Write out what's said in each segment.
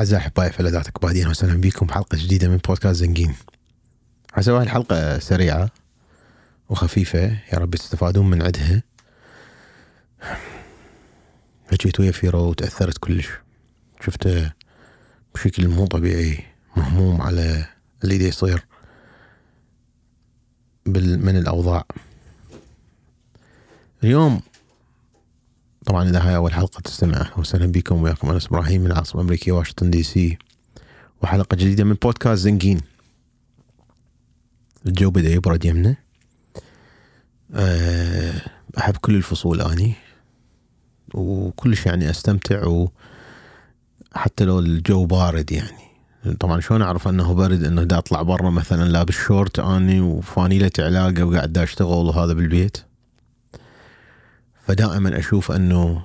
أعزائي أحبائي فلذاتك بعدين وسهلا بكم بحلقة جديدة من بودكاست زنقين حسوي الحلقة سريعة وخفيفة يا رب تستفادون من عدها. حكيت ويا فيرو وتأثرت كلش. شفته بشكل مو طبيعي مهموم على اللي دي يصير من الأوضاع. اليوم طبعا إذا هاي أول حلقة تستمع. أهلا وسهلا بكم. وياكم أنس إبراهيم من العاصمه الامريكيه واشنطن دي سي. وحلقة جديدة من بودكاست زنقين الجو بدأ يبرد يمنا أه، أحب كل الفصول أني. وكلش يعني أستمتع. و حتى لو الجو بارد يعني. طبعا شلون أعرف أنه برد؟ أنه دا أطلع برا مثلا لابس شورت أني وفانيلة علاقة وقاعد دا أشتغل وهذا بالبيت. فدائما أشوف أنه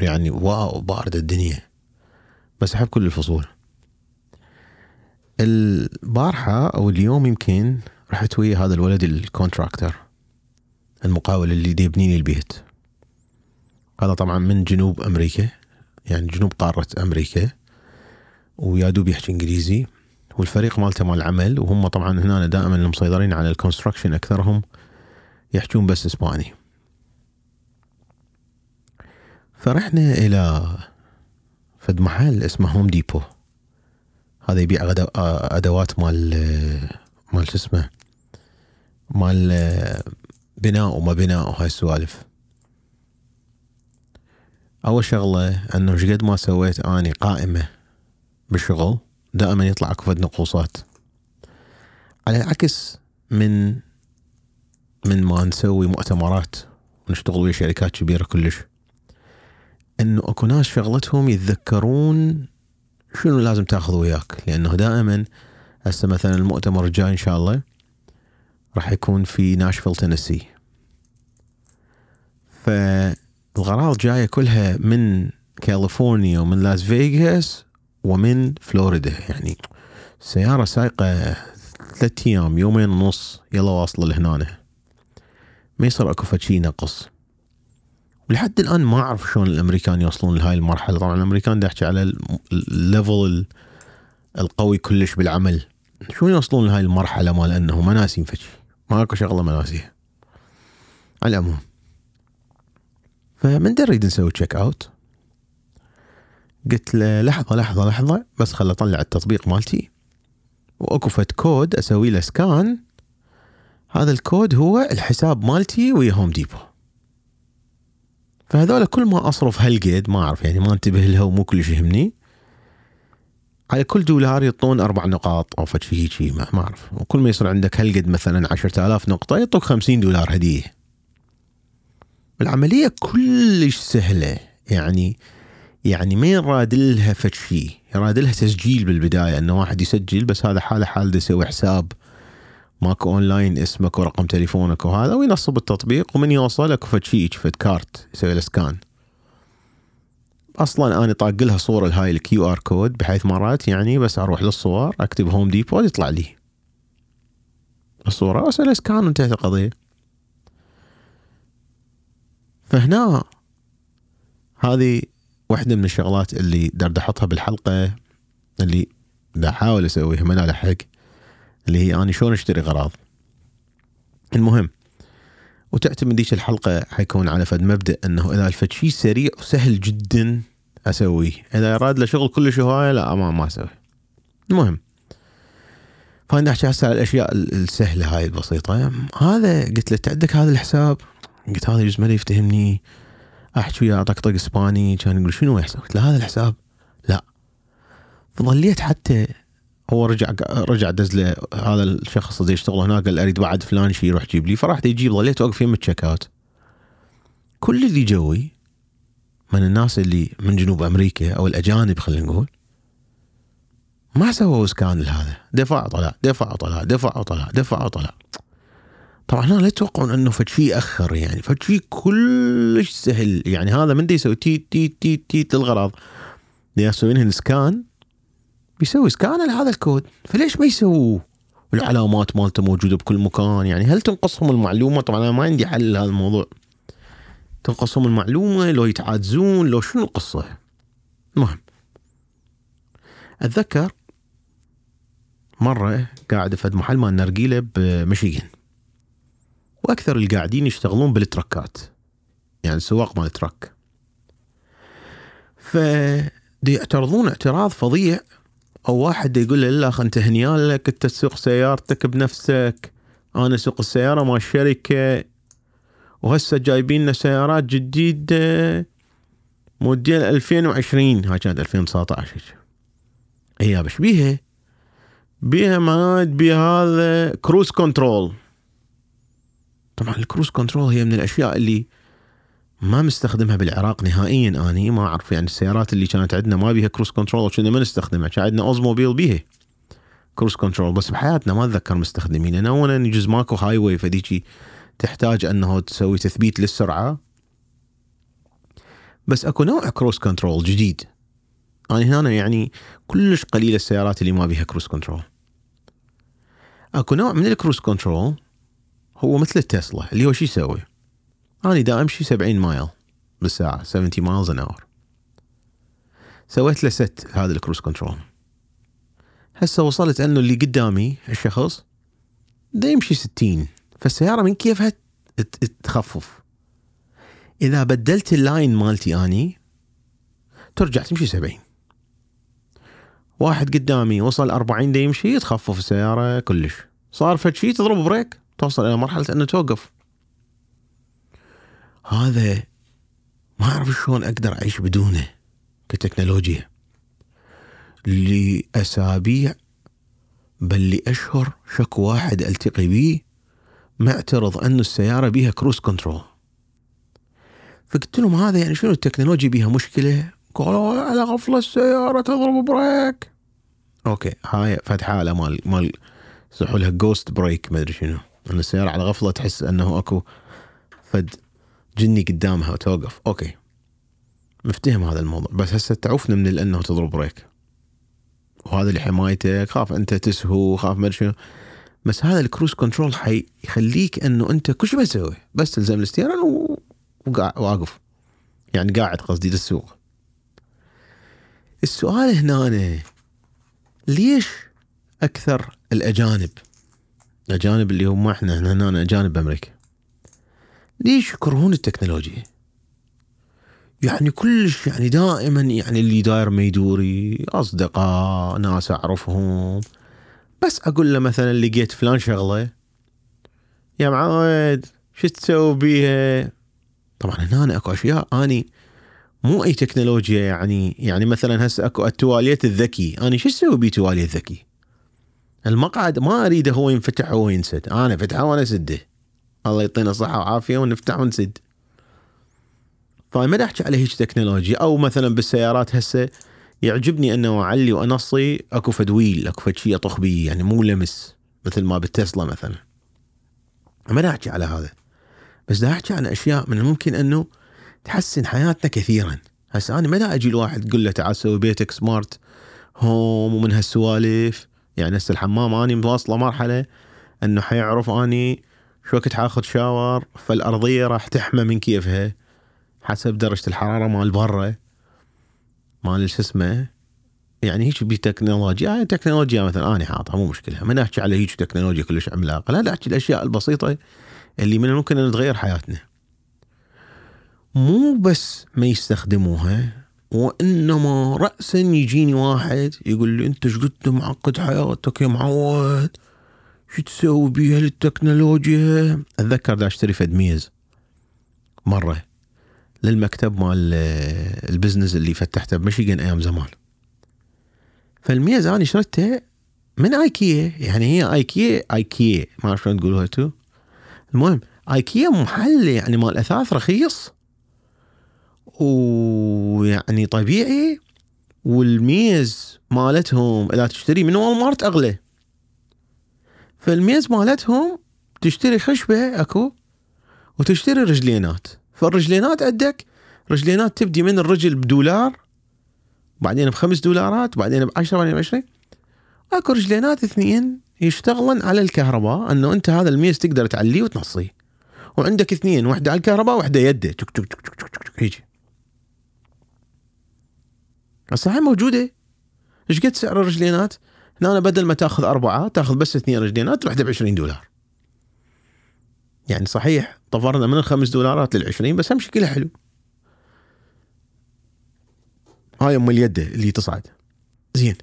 يعني wow بارد الدنيا. بس أحب كل الفصول. البارحة أو اليوم يمكن رحت ويا هذا الولد ال contractor المقاول اللي يبني لي البيت. هذا طبعا من جنوب أمريكا يعني جنوب قارة أمريكا ويا دوب يحكي إنجليزي. والفريق مالته مال العمل وهم طبعا هنا دائما المسيطرين على ال construction أكثرهم يحجون بس إسباني. فرحنا إلى فد محل اسمه هوم ديبو هذا يبيع أدوات مال مال شو اسمه؟ مال بناء ومال بناء وهاي السوالف. أول شغلة إنه إيش قد ما سويت أني قائمة بالشغل دائما يطلع اكو نقوصات. على العكس من من ما نسوي مؤتمرات ونشتغل ويا شركات كبيرة كلش. إنه أكو ناس شغلتهم يتذكرون شنو لازم تاخذ وياك لأنه دائما هسه مثلا المؤتمر الجاي إن شاء الله راح يكون في ناشفيل تنسي. فالغراض جاية كلها من كاليفورنيا ومن لاس فيغاس ومن فلوريدا يعني سيارة سايقة ثلاث أيام يومين ونص يلا واصلة لهنا. ما يصير أكو فشي نقص ولحد الآن ما أعرف شلون الأمريكان يوصلون لهاي المرحلة. طبعا الأمريكان احكي على ال level القوي كلش بالعمل. شلون يوصلون لهاي المرحلة مال انه ما ناسين فشي ما اكو شغلة ما ناسيها على العموم. فمن نريد نسوي check out قلت له لحظة لحظة لحظة بس خل أطلع التطبيق مالتي. وأكو كود أسوي له scan هذا الكود هو الحساب مالتي ويا هوم ديبو فهذول كل ما أصرف هالقد ما أعرف يعني ما أنتبه لها ومو كلش يهمني. على كل دولار يعطون أربع نقاط أو فشي هيجي ما, ما أعرف. وكل ما يصير عندك هالقد مثلا 10000 نقطة يعطوك 50 دولار هدية. العملية كلش سهلة يعني يعني ما يراد لها فشي يراد لها تسجيل بالبداية إنه واحد يسجل بس هذا حاله حال يسوي حساب ماكو أونلاين اسمك ورقم تليفونك وهذا وينصب التطبيق ومن يوصل اكو فد شيء فد كارت يسوي له scan. أصلا أنا طاق لها صورة لهاي ال QR code بحيث مرات يعني بس أروح للصور أكتب هوم ديبو يطلع لي. الصورة واسوي سكان وانتهت القضية فهنا هذه واحدة من الشغلات اللي دردحطها احطها بالحلقة اللي دا أحاول أسويها ما لحق. اللي هي اني شلون أشتري اغراض المهم وتعتمد ديش الحلقة حيكون على فد مبدأ إنه إذا الفد شيء سريع وسهل جدا أسويه. إذا أراد له شغل كلش هواية لا ما ما أسوي. المهم فأنا احكي هسه على الأشياء السهلة هاي البسيطة. هذا قلت له عندك هذا الحساب؟ قلت هذا يجوز ما يفتهمني. أحكي وياه طقطق إسباني كان يقول شنو يحسب؟ قلت له هذا الحساب؟ لا. فظليت حتى هو رجع رجع دز له هذا الشخص اللي يشتغل هناك قال أريد بعد فلان شيء يروح جيب لي. فرحت يجيب ظليت واقف يم التشيك آوت. كل اللي جوي من الناس اللي من جنوب أمريكا أو الأجانب خلينا نقول ما سووا scan لهذا. دفع وطلع دفع وطلع دفع وطلع دفع وطلع طبعا هنا لا يتوقعون أنه فد شيء أخر يعني. فد شيء كلش سهل. يعني هذا من دي يسوي تي تي تي تي للغراض يسوي لهم scan بيسوي scan لهذا الكود. فليش ما يسووه؟ العلامات مالته موجودة بكل مكان. يعني هل تنقصهم المعلومة؟ طبعا أنا ما عندي حل لهذا الموضوع. تنقصهم المعلومة لو يتعادزون لو شنو القصة؟ المهم. أتذكر مرة قاعد في محل مال نرجيلة بمشيغن وأكثر القاعدين يشتغلون بالتركات. يعني سواق مال ترك. ف يعترضون اعتراض فظيع أو واحد يقول له لا أنت هنيان لك أنت تسوق سيارتك بنفسك. أنا أسوق السيارة مال الشركة وهسه جايبين لنا سيارات جديدة. موديل 2020 هاي كانت 2019 هي بش بيها. بيها ماد بيها هذا cruise control. طبعا ال cruise control هي من الأشياء اللي ما مستخدمها بالعراق نهائيا. أني ما أعرف يعني السيارات اللي كانت عندنا ما بيها cruise control وكنا ما نستخدمها. كان عندنا Oldsmobile بيها cruise control بس بحياتنا ما أتذكر مستخدمين. أنا وأنا يجوز ماكو highway فديكي تحتاج أنه تسوي تثبيت للسرعة. بس أكو نوع cruise control جديد. أنا هنا يعني كلش قليله السيارات اللي ما بيها كروز كنترول أكو نوع من ال cruise control هو مثل التسلا اللي هو شو يسوي؟ أنا دا امشي 70 مايل بالساعة 70 miles an hour سويت له set هذا ال cruise control هسه وصلت أنه اللي قدامي الشخص؟ دا يمشي 60 فالسيارة من كيفها تخفف. إذا بدلت ال lane مالتي أني ترجع تمشي 70 واحد قدامي وصل 40 دا يمشي تخفف السيارة كلش. صار فد شيء تضرب brake توصل إلى مرحلة أنه توقف. هذا ما أعرف شلون أقدر أعيش بدونه كتكنولوجيا. لأسابيع بل لأشهر شكو واحد ألتقي به معترض انه السيارة بيها cruise control. فقلت لهم هذا يعني شنو التكنولوجيا بيها مشكلة؟ قالوا على غفلة السيارة تضرب brake. okay هاي فد حاله مال مال يصيحوا لها ghost brake ما أدري شنو. أن السيارة على غفلة تحس أنه أكو فد. جني قدامها وتوقف. okay. مفتهم هذا الموضوع. بس هسه تعوفنا من انه تضرب brake. وهذا لحمايتك خاف أنت تسهو خاف ما شنو. بس هذا ال cruise control حيخليك أنه أنت كل شيء بتسوي بس تلزم ال steering وواقف يعني قاعد قصدي للسوق. السؤال هنا ليش أكثر الأجانب؟ الأجانب اللي هم إحنا هنا أجانب بأمريكا. ليش يكرهون التكنولوجيا؟ يعني كلش يعني دائما يعني اللي داير ما يدوري أصدقاء ناس أعرفهم بس أقول له مثلا لقيت فلان شغلة يا معايد شو تسوي بيها؟ طبعا هنا أكو أشياء أني مو أي تكنولوجيا يعني يعني مثلا هسه أكو التواليت الذكي أنا شو أسوي بيه تواليت ذكي؟ المقعد ما أريده هو ينفتح هو ينسد أنا فتحه وأنا أسده الله يعطينا صحة وعافية ونفتح ونسد. فما احكي على هيك تكنولوجيا. أو مثلا بالسيارات هسه يعجبني أنه أعلي وأنصي أكو فدويل أكو فد شيء اطخ بيه يعني مو لمس مثل ما بالتسلا مثلا. ما احكي على هذا. بس دا احكي عن أشياء من الممكن أنه تحسن حياتنا كثيرا. هسه أنا ما أجي الواحد تقول له تعال سوي بيتك سمارت هوم ومن هالسوالف. يعني هسه الحمام أني مواصله مرحلة أنه حيعرف أني شو وقت حاخذ شاور فالأرضية راح تحمى من كيفها حسب درجة الحرارة مال برا مال شو اسمه يعني هيك بتكنولوجيا هاي تكنولوجيا مثلا أنا حاطها مو مشكلة. ما نحكي على هيك تكنولوجيا كلش عملاقة لا نحكي الأشياء البسيطة اللي من الممكن ان تغير حياتنا. مو بس ما يستخدموها وإنما رأسا يجيني واحد يقول لي أنت إيش قد معقد حياتك يا معود؟ شو تسوي بيها التكنولوجيا أتذكر دا أشتري فد ميز. مرة. للمكتب مال ال business اللي فتحته بمشيغن أيام زمان. فالميز أنا شريتها من آيكيا. يعني هي IKEA IKEA. ما أعرف شلون تقولوها تو المهم آيكيا محل يعني مال أثاث رخيص. ويعني طبيعي. والميز مالتهم إذا تشتري من Walmart أغلى. فالميز مالتهم تشتري خشبة أكو وتشتري رجلينات. فالرجلينات عندك رجلينات تبدي من الرجل بدولار بعدين بخمس دولارات بعدين بعشرة بعدين بعشرة أكو رجلينات اثنين يشتغلن على الكهرباء إنه أنت هذا الميز تقدر تعليه وتنصيه. وعندك اثنين واحدة على الكهرباء واحدة يدة. تك تك تك تك تك هيجي. هسه هاي موجودة. إيش قد سعر الرجلينات؟ هنا بدل ما تأخذ أربعة تأخذ بس اثنين رجلينات واحدة ب 20 دولار. يعني صحيح طفرنا من الخمس دولارات لل 20 بس هم شكلها حلو. هاي أم اليد اللي تصعد. زين.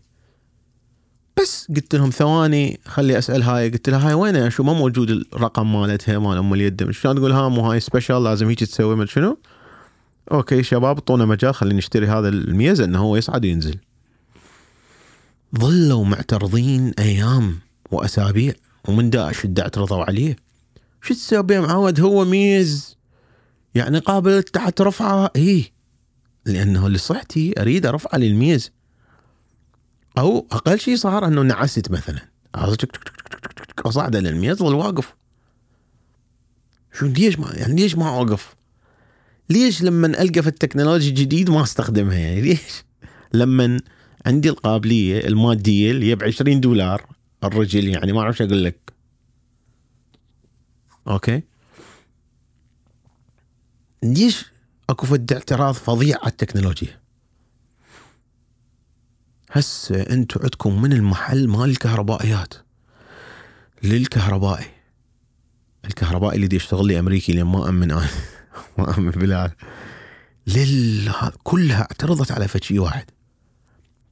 بس قلت لهم ثواني خلي أسأل هاي قلت لها هاي وين شو ما موجود الرقم مالتها مال أم اليد شلون تقول ها مو هاي special لازم هيك تسوي ما شنو okay شباب اعطونا مجال خلينا نشتري هذا الميز إنه هو يصعد وينزل ظلوا معترضين أيام وأسابيع ومن دا أشده اعترضوا عليه. شو تسوي معود هو ميز. يعني قابل تحت رفعة؟ اي لأنه لصحتي أريد ارفعه للميز. أو أقل شيء صار أنه نعست مثلا. اصعد للميز ظل واقف شو ليش ما يعني ليش ما أوقف؟ ليش لما ألقى في التكنولوجيا الجديد ما أستخدمها؟ يعني ليش؟ لما عندي القابلية المادية اللي ب 20 دولار الرجل يعني ما أعرف أقول لك. okay؟ ليش أكو فد اعتراض فظيع على التكنولوجيا؟ هسه أنتم عندكم من المحل مال الكهربائيات. للكهربائي. الكهربائي اللي دي يشتغل لي أمريكي لين ما أمن أنا. ما أمن بلال. لل كلها اعترضت على فشي واحد.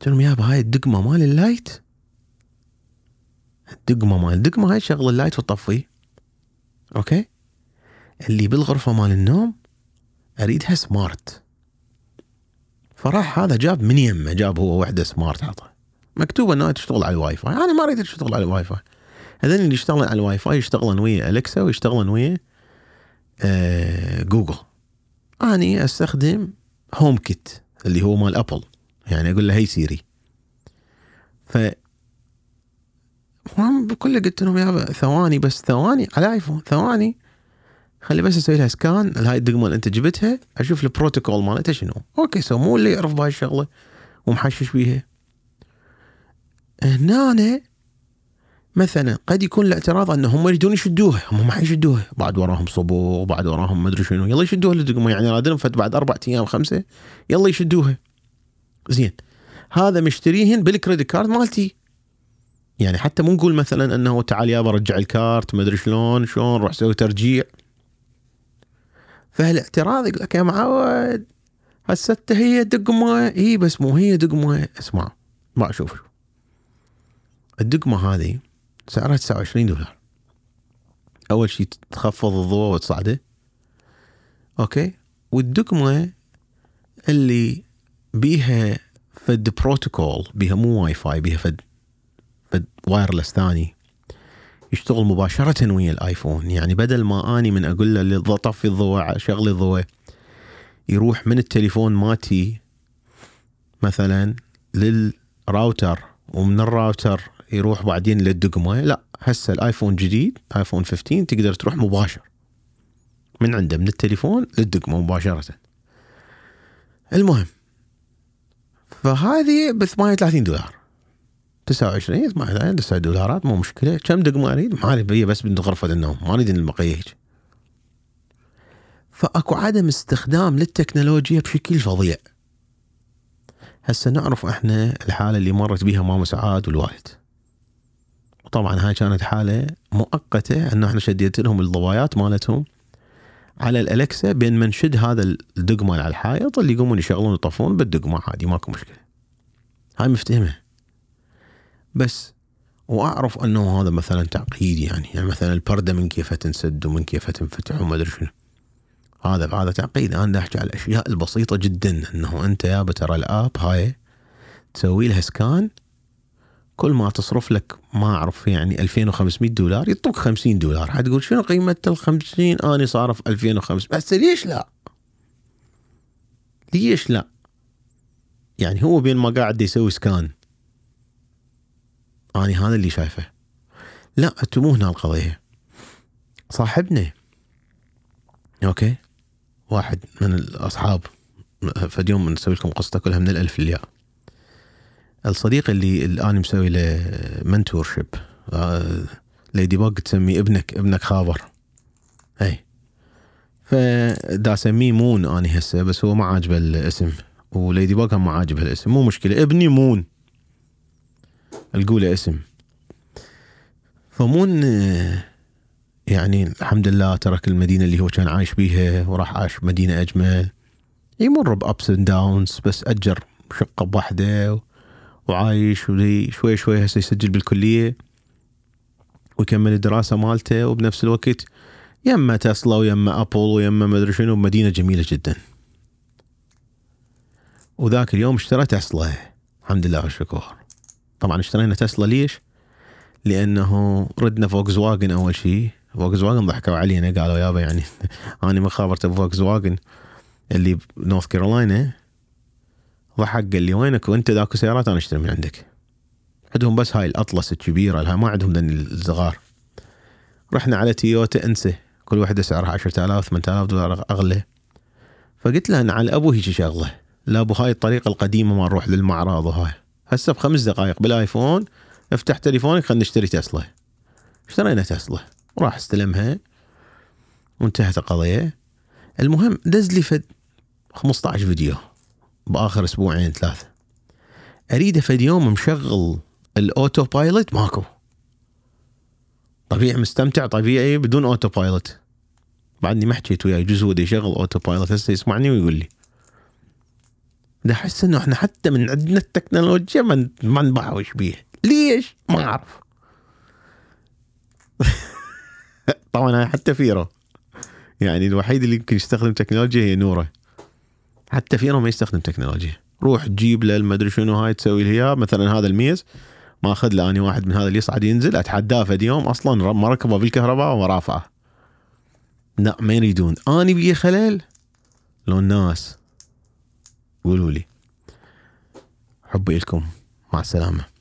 قلت لهم يابا هاي الدقمة مال ال light؟ الدقمة مال الدقمة هاي شغل ال light وتطفي okay؟ اللي بالغرفة مال النوم اريدها smart فراح هذا جاب من يمه جاب هو وحده smart عطى مكتوب انها تشتغل على الواي فاي. أنا ما أريد تشتغل على الواي فاي. هذول اللي يشتغلون على الواي فاي يشتغلون ويا Alexa ويشتغلون ويا آه جوجل أني أستخدم HomeKit اللي هو مال Apple يعني أقول له هي Siri. ف بكل قلت لهم يا ثواني بس ثواني على iPhone ثواني. خلي بس أسوي لها scan هاي الدقمه اللي أنت جبتها أشوف البروتوكول مالتها شنو. okay so مو اللي يعرف بهاي الشغلة ومحشش بيها. هنا أنا مثلا قد يكون الاعتراض ان هم يريدون يشدوها هم ما حيشدوها. بعد وراهم صبور بعد وراهم ما أدري شنو. يلا يشدوها الدقمه يعني رادين فت بعد أربع أيام خمسة يلا يشدوها. زين. هذا مشتريهن بال credit card مالتي. يعني حتى مو نقول مثلا أنه تعال يابا رجع ال card ما أدري شلون شلون روح سوي ترجيع. فهالاعتراض يقول لك يا معود هسه هي دقمه إي بس مو هي دقمه اسمع ما أشوف الدقمة هذه سعرها 29 دولار. أول شيء تخفض الضوء وتصعده. Okay؟ والدقمة اللي بيها فد بروتوكول بيها مو واي فاي بيها فد فد wireless ثاني. يشتغل مباشرة ويا ال iPhone. يعني بدل ما أني من أقول له طفي الضوء شغلي الضوء يروح من التليفون مالتي مثلا للراوتر ومن الراوتر يروح بعدين للدقمة. لا هسه ال iPhone جديد iPhone 15 تقدر تروح مباشر. من عنده من التليفون للدقمة مباشرة. المهم فهذه ب 38 دولار. 29 8 9 دولارات مو مشكلة. كم دقمة أريد؟ ما اريد بس بنت غرفة النوم ما أريد البقية هيك. فأكو عدم استخدام للتكنولوجيا بشكل فظيع. هسه نعرف إحنا الحالة اللي مرت بها ماما سعاد والوالد. وطبعا هاي كانت حالة مؤقتة انه إحنا شديت لهم الضوايات مالتهم. على الالكسا بين ما نشد هذا الدقمة على الحائط اللي يقومون يشغلون ويطفون بالدقمة عادي ماكو مشكلة. هاي مفتهمة. بس وأعرف أنه هذا مثلا تعقيد يعني يعني مثلا البردة من كيف تنسد ومن كيف تنفتح وما أدري شنو. هذا هذا تعقيد. أنا أحكي على الأشياء البسيطة جدا أنه أنت يا ترى الآب هاي تسوي لها سكان كل ما تصرف لك ما أعرف يعني 2500 دولار يعطوك 50 دولار. حتقول شنو قيمة ال 50 أنا صارف 2500 بس ليش لا؟ ليش لا؟ يعني هو بين ما قاعد يسوي سكان أنا هذا اللي شايفه. لا أنتم مو هنا القضية. صاحبنا. أوكي؟ واحد من الأصحاب. فد يوم نسوي لكم قصته كلها من الألف للياء. الصديق اللي الآن مسوي له منتور شيب ليدي بوج تسمي ابنك ابنك خابر اي فدا أسميه مون اني هسه بس هو ما عاجبه الاسم. وليدي بوج ما عاجبه الاسم. مو مشكلة. ابني مون. القوله اسم. فمون يعني الحمد لله ترك المدينة اللي هو كان عايش بيها وراح عاش مدينة أجمل. يمر ب ups and downs بس أجر شقة بوحده وعايش شوي شوي هسه يسجل بالكلية ويكمل الدراسة مالته وبنفس الوقت يما تسلا ويما Apple ويما ما أدري شنو مدينة جميلة جدا. وذاك اليوم اشترى تسلا الحمد لله والشكر. طبعا اشترينا تسلا ليش؟ لأنه ردنا Volkswagen أول شيء Volkswagen ضحكوا علينا قالوا يابا يعني أنا من خابرت ب Volkswagen اللي ب North Carolina ضحك قال لي وينك وانت ذاك سيارات أنا أشتري من عندك. عندهم بس هاي الأطلس الكبيرة لها ما عندهم ذن الصغار. رحنا على تويوتا انسى كل وحدة سعرها 10000 8000 دولار أغلى. فقلت له أنا على أبو هيك شغلة لا أبو هاي الطريقة القديمة ما نروح للمعرض وهاي هسه بخمس دقائق بال iPhone افتح تليفونك خلينا نشتري تسلا. اشترينا تسلا وراح استلمها. وانتهت القضية. المهم دز لي فد 15 فيديو. بآخر أسبوعين ثلاثة. اريده فد يوم مشغل ال autopilot ماكو. طبيعي مستمتع طبيعي بدون autopilot بعدني ما حكيت وياه يجوز هو يشغل autopilot هسه يسمعني ويقول لي. ده أحس إنه إحنا حتى من عندنا التكنولوجيا ما ما نبعوش بيه. ليش؟ ما أعرف. طبعا حتى فيرو. يعني الوحيد اللي يمكن يستخدم تكنولوجيا هي نورة. حتى فيرو ما يستخدم تكنولوجيا. روح جيب له المدري شنو هاي تسوي له مثلا هذا الميز ما اخذ له اني واحد من هذا اللي يصعد ينزل أتحداه فد يوم أصلا ما ركبه بالكهرباء ورافعه. لا ما يريدون. أني بي خلل لو الناس قولوا لي. حبي لكم. مع السلامة.